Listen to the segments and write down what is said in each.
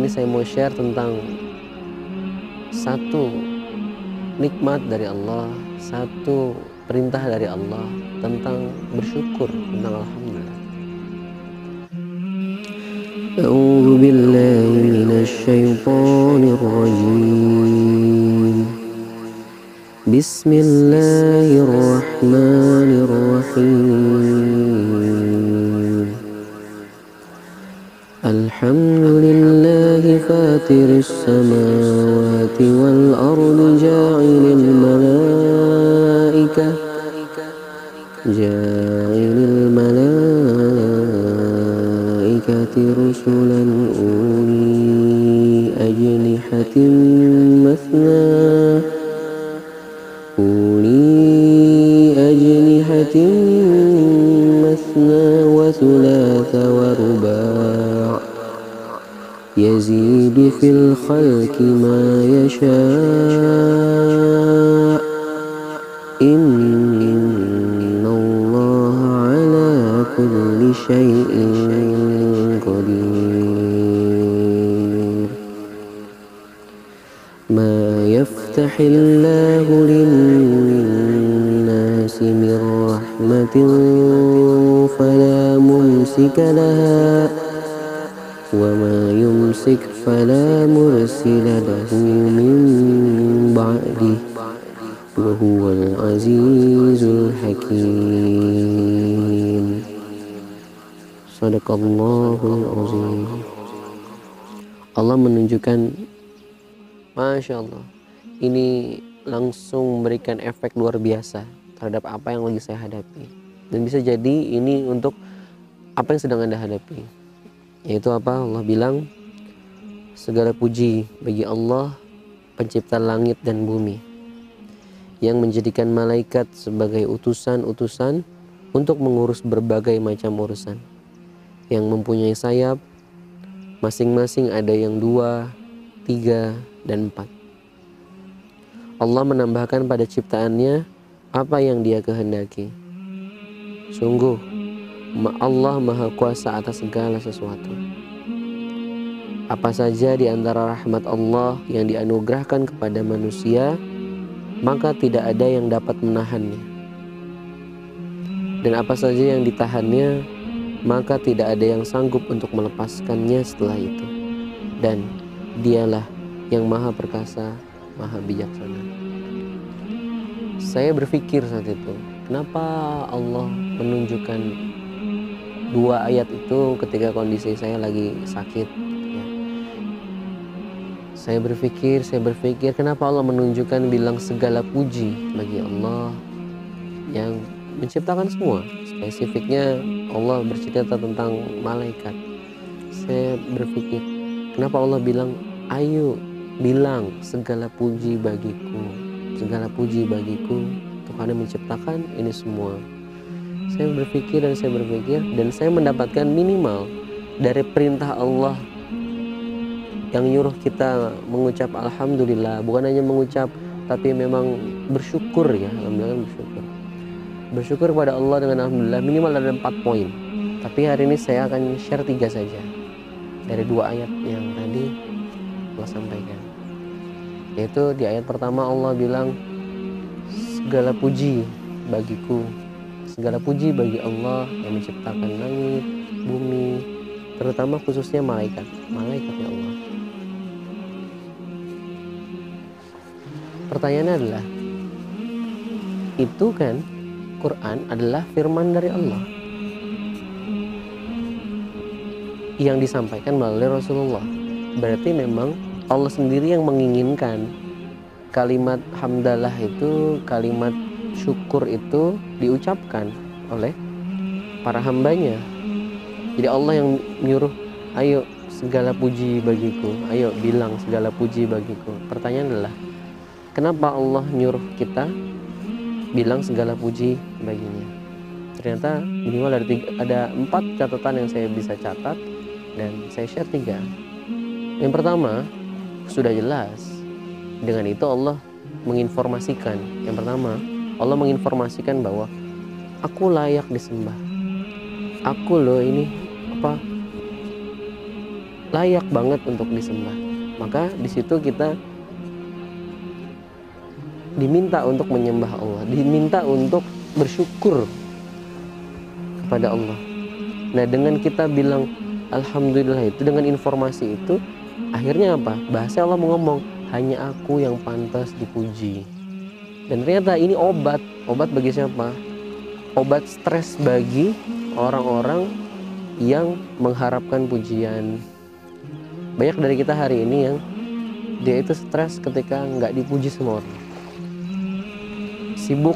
Pagi ini saya mau share tentang satu nikmat dari Allah, satu perintah dari Allah tentang bersyukur tentang alhamdulillah. أعوذ بالله من الشيطان الرجيم بسم الله الرحمن الرحيم فاتر السماوات والأرض جاعل الملائكة جاعل الملائكة رسلا أولي أجنحة مثنى أولي يزيد في الخلق ما يشاء. إن الله على كل شيء قدير. ما يفتح الله للناس من رحمة فلا ممسك لها وما يمسك فلا مرسل له من بعده وهو العزيز الحكيم صدق الله العظيم Allah menunjukkan Masya Allah ini langsung memberikan efek luar biasa terhadap apa yang lagi saya hadapi dan bisa jadi ini untuk apa yang sedang anda hadapi yaitu apa Allah bilang segala puji bagi Allah pencipta langit dan bumi yang menjadikan malaikat sebagai utusan-utusan untuk mengurus berbagai macam urusan. Yang mempunyai sayap masing-masing ada yang dua, tiga, dan empat. Allah menambahkan pada ciptaannya apa yang dia kehendaki. Sungguh Allah maha kuasa atas segala sesuatu apa saja di antara rahmat Allah yang dianugerahkan kepada manusia maka tidak ada yang dapat menahannya. Dan apa saja yang ditahannya maka tidak ada yang sanggup untuk melepaskannya setelah itu. Dan dialah yang maha perkasa maha bijaksana. Saya berpikir saat itu kenapa Allah menunjukkan dua ayat itu ketika kondisi saya lagi sakit. Saya berpikir saya berpikir kenapa Allah menunjukkan bilang segala puji bagi Allah yang menciptakan semua? Spesifiknya Allah bercerita tentang malaikat. Saya berpikir kenapa Allah bilang ayo bilang segala puji bagiku segala puji bagiku Tuhan yang menciptakan ini semua. Saya berpikir dan saya berpikir dan saya mendapatkan minimal dari perintah Allah yang nyuruh kita mengucap alhamdulillah. Bukan hanya mengucap tapi memang bersyukur ya. Alhamdulillah bersyukur. Bersyukur kepada Allah dengan alhamdulillah. Minimal ada empat poin. Tapi hari ini saya akan share tiga saja. Dari dua ayat yang tadi Allah sampaikan. Yaitu di ayat pertama Allah bilang segala puji bagiku. Segala puji bagi Allah yang menciptakan langit bumi terutama khususnya malaikat. Malaikatnya Allah pertanyaannya adalah itu kan Quran adalah firman dari Allah. Yang disampaikan melalui Rasulullah. Berarti memang Allah sendiri yang menginginkan kalimat hamdalah itu kalimat syukur itu diucapkan oleh para hambanya. Jadi Allah yang nyuruh ayo segala puji bagiku ayo bilang segala puji bagiku. Pertanyaan adalah kenapa Allah nyuruh kita bilang segala puji baginya? Ternyata minimal ada tiga, ada empat catatan yang saya bisa catat dan saya share tiga. Yang pertama sudah jelas. Dengan itu Allah menginformasikan. Yang pertama Allah menginformasikan bahwa aku layak disembah. Aku loh ini apa layak banget untuk disembah. Maka di situ kita diminta untuk menyembah Allah. Diminta untuk bersyukur kepada Allah. Nah dengan kita bilang Alhamdulillah itu dengan informasi itu akhirnya apa? Bahasa Allah mengomong hanya aku yang pantas dipuji. Dan ternyata ini obat. Obat bagi siapa? Obat stres bagi orang-orang yang mengharapkan pujian. Banyak dari kita hari ini yang dia itu stres ketika nggak dipuji semua orang sibuk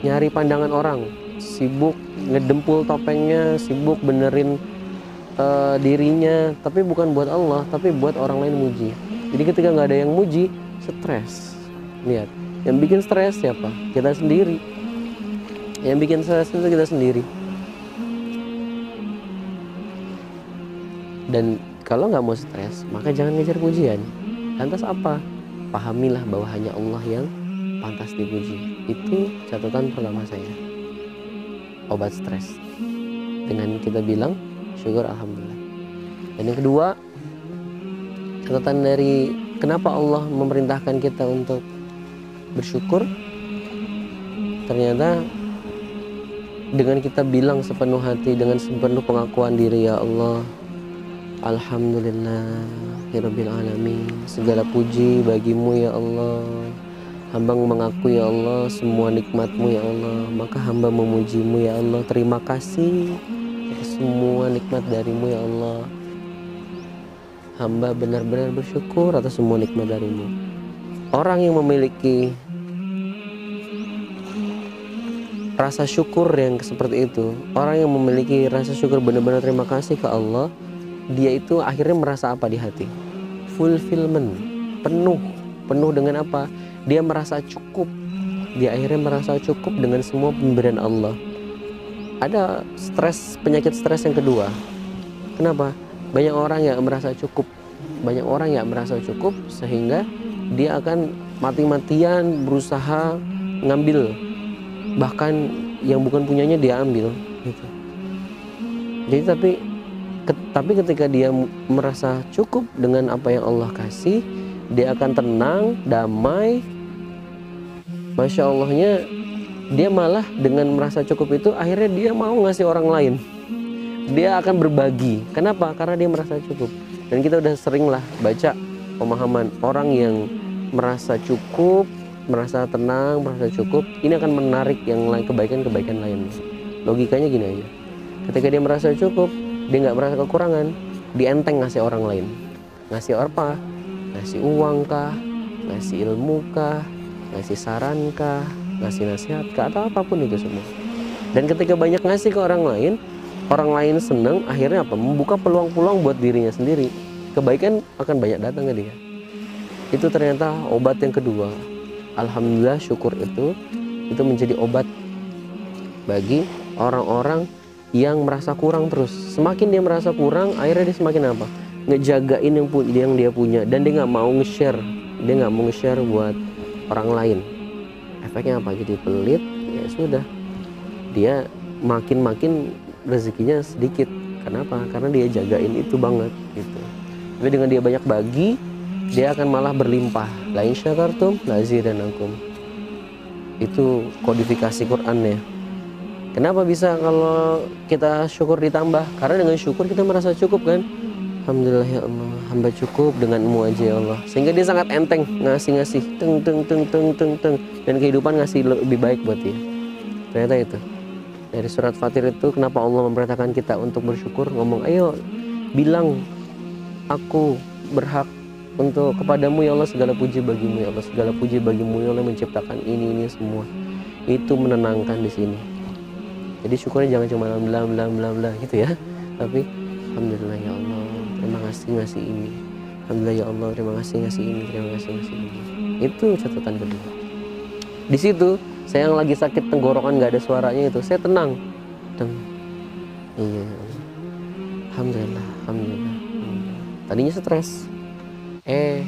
nyari pandangan orang sibuk ngedempul topengnya sibuk benerin uh, dirinya tapi bukan buat Allah tapi buat orang lain muji. Jadi ketika nggak ada yang muji stres. Lihat yang bikin stres siapa? Kita sendiri. Yang bikin stres itu kita sendiri. Dan kalau nggak mau stres maka jangan ngejar pujian. Lantas apa? Pahamilah bahwa hanya Allah yang pantas dipuji. Itu catatan pertama saya. Obat stres. Dengan kita bilang syukur alhamdulillah. Dan yang kedua catatan dari kenapa Allah memerintahkan kita untuk bersyukur ternyata dengan kita bilang sepenuh hati dengan sepenuh pengakuan diri ya Allah Alhamdulillah Hirbil alamin segala puji bagimu ya Allah hamba mengaku ya Allah semua nikmatmu ya Allah. Maka hamba memujimu ya Allah. Terima kasih atas semua nikmat darimu ya Allah. Hamba benar-benar bersyukur atas semua nikmat darimu. Orang yang memiliki rasa syukur yang seperti itu orang yang memiliki rasa syukur benar-benar terima kasih ke Allah dia itu akhirnya merasa apa di hati? Fulfillment. Penuh. Penuh dengan apa dia merasa cukup. Dia akhirnya merasa cukup dengan semua pemberian Allah. Ada stres penyakit stres yang kedua. Kenapa? Banyak orang yang merasa cukup. Banyak orang yang merasa cukup sehingga dia akan mati-matian berusaha ngambil. Bahkan yang bukan punyanya dia ambil gitu. Jadi tapi ke, tapi ketika dia merasa cukup dengan apa yang Allah kasih dia akan tenang damai masya Allahnya dia malah dengan merasa cukup itu akhirnya dia mau ngasih orang lain dia akan berbagi kenapa karena dia merasa cukup dan kita udah sering lah baca pemahaman orang yang merasa cukup merasa tenang, merasa cukup, ini akan menarik yang lain kebaikan-kebaikan lain. Logikanya gini aja. Ketika dia merasa cukup, dia nggak merasa kekurangan, dienteng ngasih orang lain. Ngasih apa? Ngasih uang kah? Ngasih ilmu kah? Ngasih saran kah? Ngasih nasihat kah? Atau apa pun itu semua. Dan ketika banyak ngasih ke orang lain, orang lain senang, akhirnya apa? Membuka peluang-peluang buat dirinya sendiri. Kebaikan akan banyak datang ke dia. Itu ternyata obat yang kedua alhamdulillah syukur itu itu menjadi obat bagi orang-orang yang merasa kurang terus semakin dia merasa kurang akhirnya dia semakin apa ngejagain yang, yang dia punya dan dia nggak mau nge-share dia nggak mau nge-share buat orang lain. Efeknya apa? Jadi pelit ya sudah. Dia makin-makin rezekinya sedikit. Kenapa? Karena dia jagain itu banget gitu. Tapi dengan dia banyak bagi dia akan malah berlimpah. Lain syakartum dan akum itu kodifikasi Quran ya. Kenapa bisa kalau kita syukur ditambah? Karena dengan syukur kita merasa cukup kan? Alhamdulillah ya Allah hamba cukup denganmu aja ya Allah. Sehingga dia sangat enteng ngasih-ngasih teng teng teng teng teng teng. Dan kehidupan ngasih lebih baik buat dia. Ternyata itu. Dari surat Fatir itu kenapa Allah memperintahkan kita untuk bersyukur? Ngomong ayo bilang aku berhak untuk kepadamu ya Allah segala puji bagimu ya Allah. Segala puji bagimu ya Allah menciptakan ini ini semua. Itu menenangkan di sini. Jadi syukurnya jangan cuma bla bla gitu ya. Tapi alhamdulillah ya Allah kasih ngasih ini. Alhamdulillah ya Allah terima kasih ngasih ini terima kasih ngasih ini. Itu catatan kedua. Di situ saya yang lagi sakit tenggorokan nggak ada suaranya itu saya tenang. Teng. iya. Alhamdulillah alhamdulillah. Tadinya stres. Eh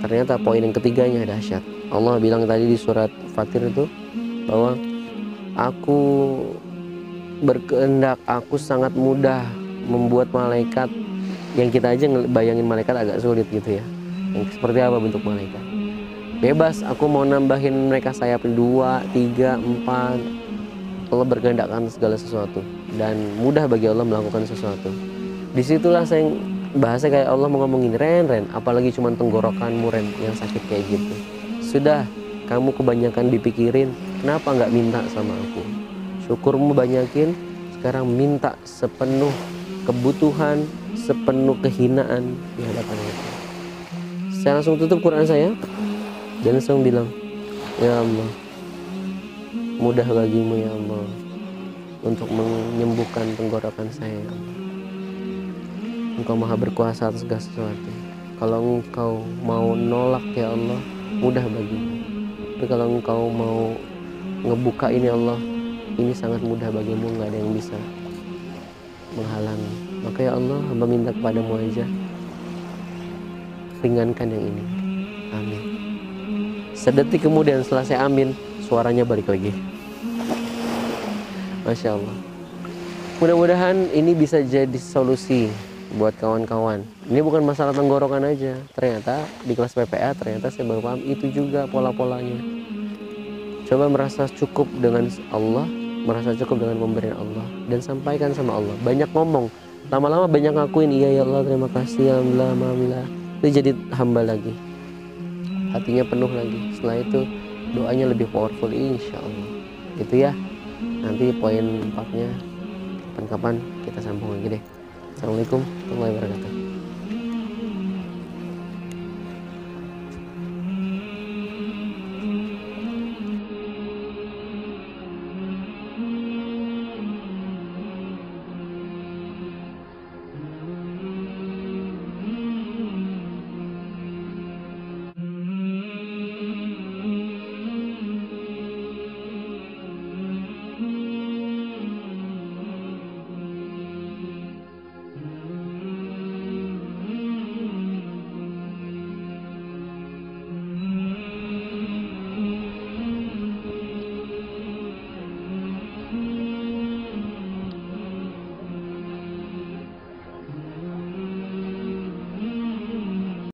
ternyata poin yang ketiganya dahsyat. Allah bilang tadi di surat Fatir itu bahwa aku berkehendak aku sangat mudah membuat malaikat yang kita aja bayangin malaikat agak sulit gitu ya. Yang seperti apa bentuk malaikat? Bebas aku mau nambahin mereka sayap dua tiga empat. Allah berkehendakkan segala sesuatu. Dan mudah bagi Allah melakukan sesuatu. Di situlah saya bahasa kayak Allah mau ngomongin Ren Ren apalagi cuma tenggorokanmu Ren yang sakit kayak gitu. Sudah kamu kebanyakan dipikirin kenapa nggak minta sama aku? Syukurmu banyakin sekarang minta sepenuh kebutuhan sepenuh kehinaan di hadapan Allah saya langsung tutup Quran saya dan langsung bilang ya Allah mudah bagimu ya Allah untuk menyembuhkan tenggorokan saya ya Allah. Engkau maha berkuasa atas segala sesuatu. Kalau engkau mau nolak ya Allah, mudah bagimu. Tapi kalau engkau mau ngebuka ini Allah, ini sangat mudah bagimu, nggak ada yang bisa menghalangi. Maka ya Allah, hamba minta kepadamu aja, ringankan yang ini. Amin. Sedetik kemudian saya amin, suaranya balik lagi. Masya Allah. Mudah-mudahan ini bisa jadi solusi buat kawan-kawan. Ini bukan masalah tenggorokan aja. Ternyata di kelas PPA ternyata saya baru paham itu juga pola-polanya. Coba merasa cukup dengan Allah, merasa cukup dengan pemberian Allah dan sampaikan sama Allah. Banyak ngomong, lama-lama banyak ngakuin iya ya Allah terima kasih alhamdulillah alhamdulillah. Itu jadi hamba lagi. Hatinya penuh lagi. Setelah itu doanya lebih powerful insya Allah. Itu ya. Nanti poin empatnya kapan-kapan kita sambung lagi deh. Assalamualaikum warahmatullahi wabarakatuh.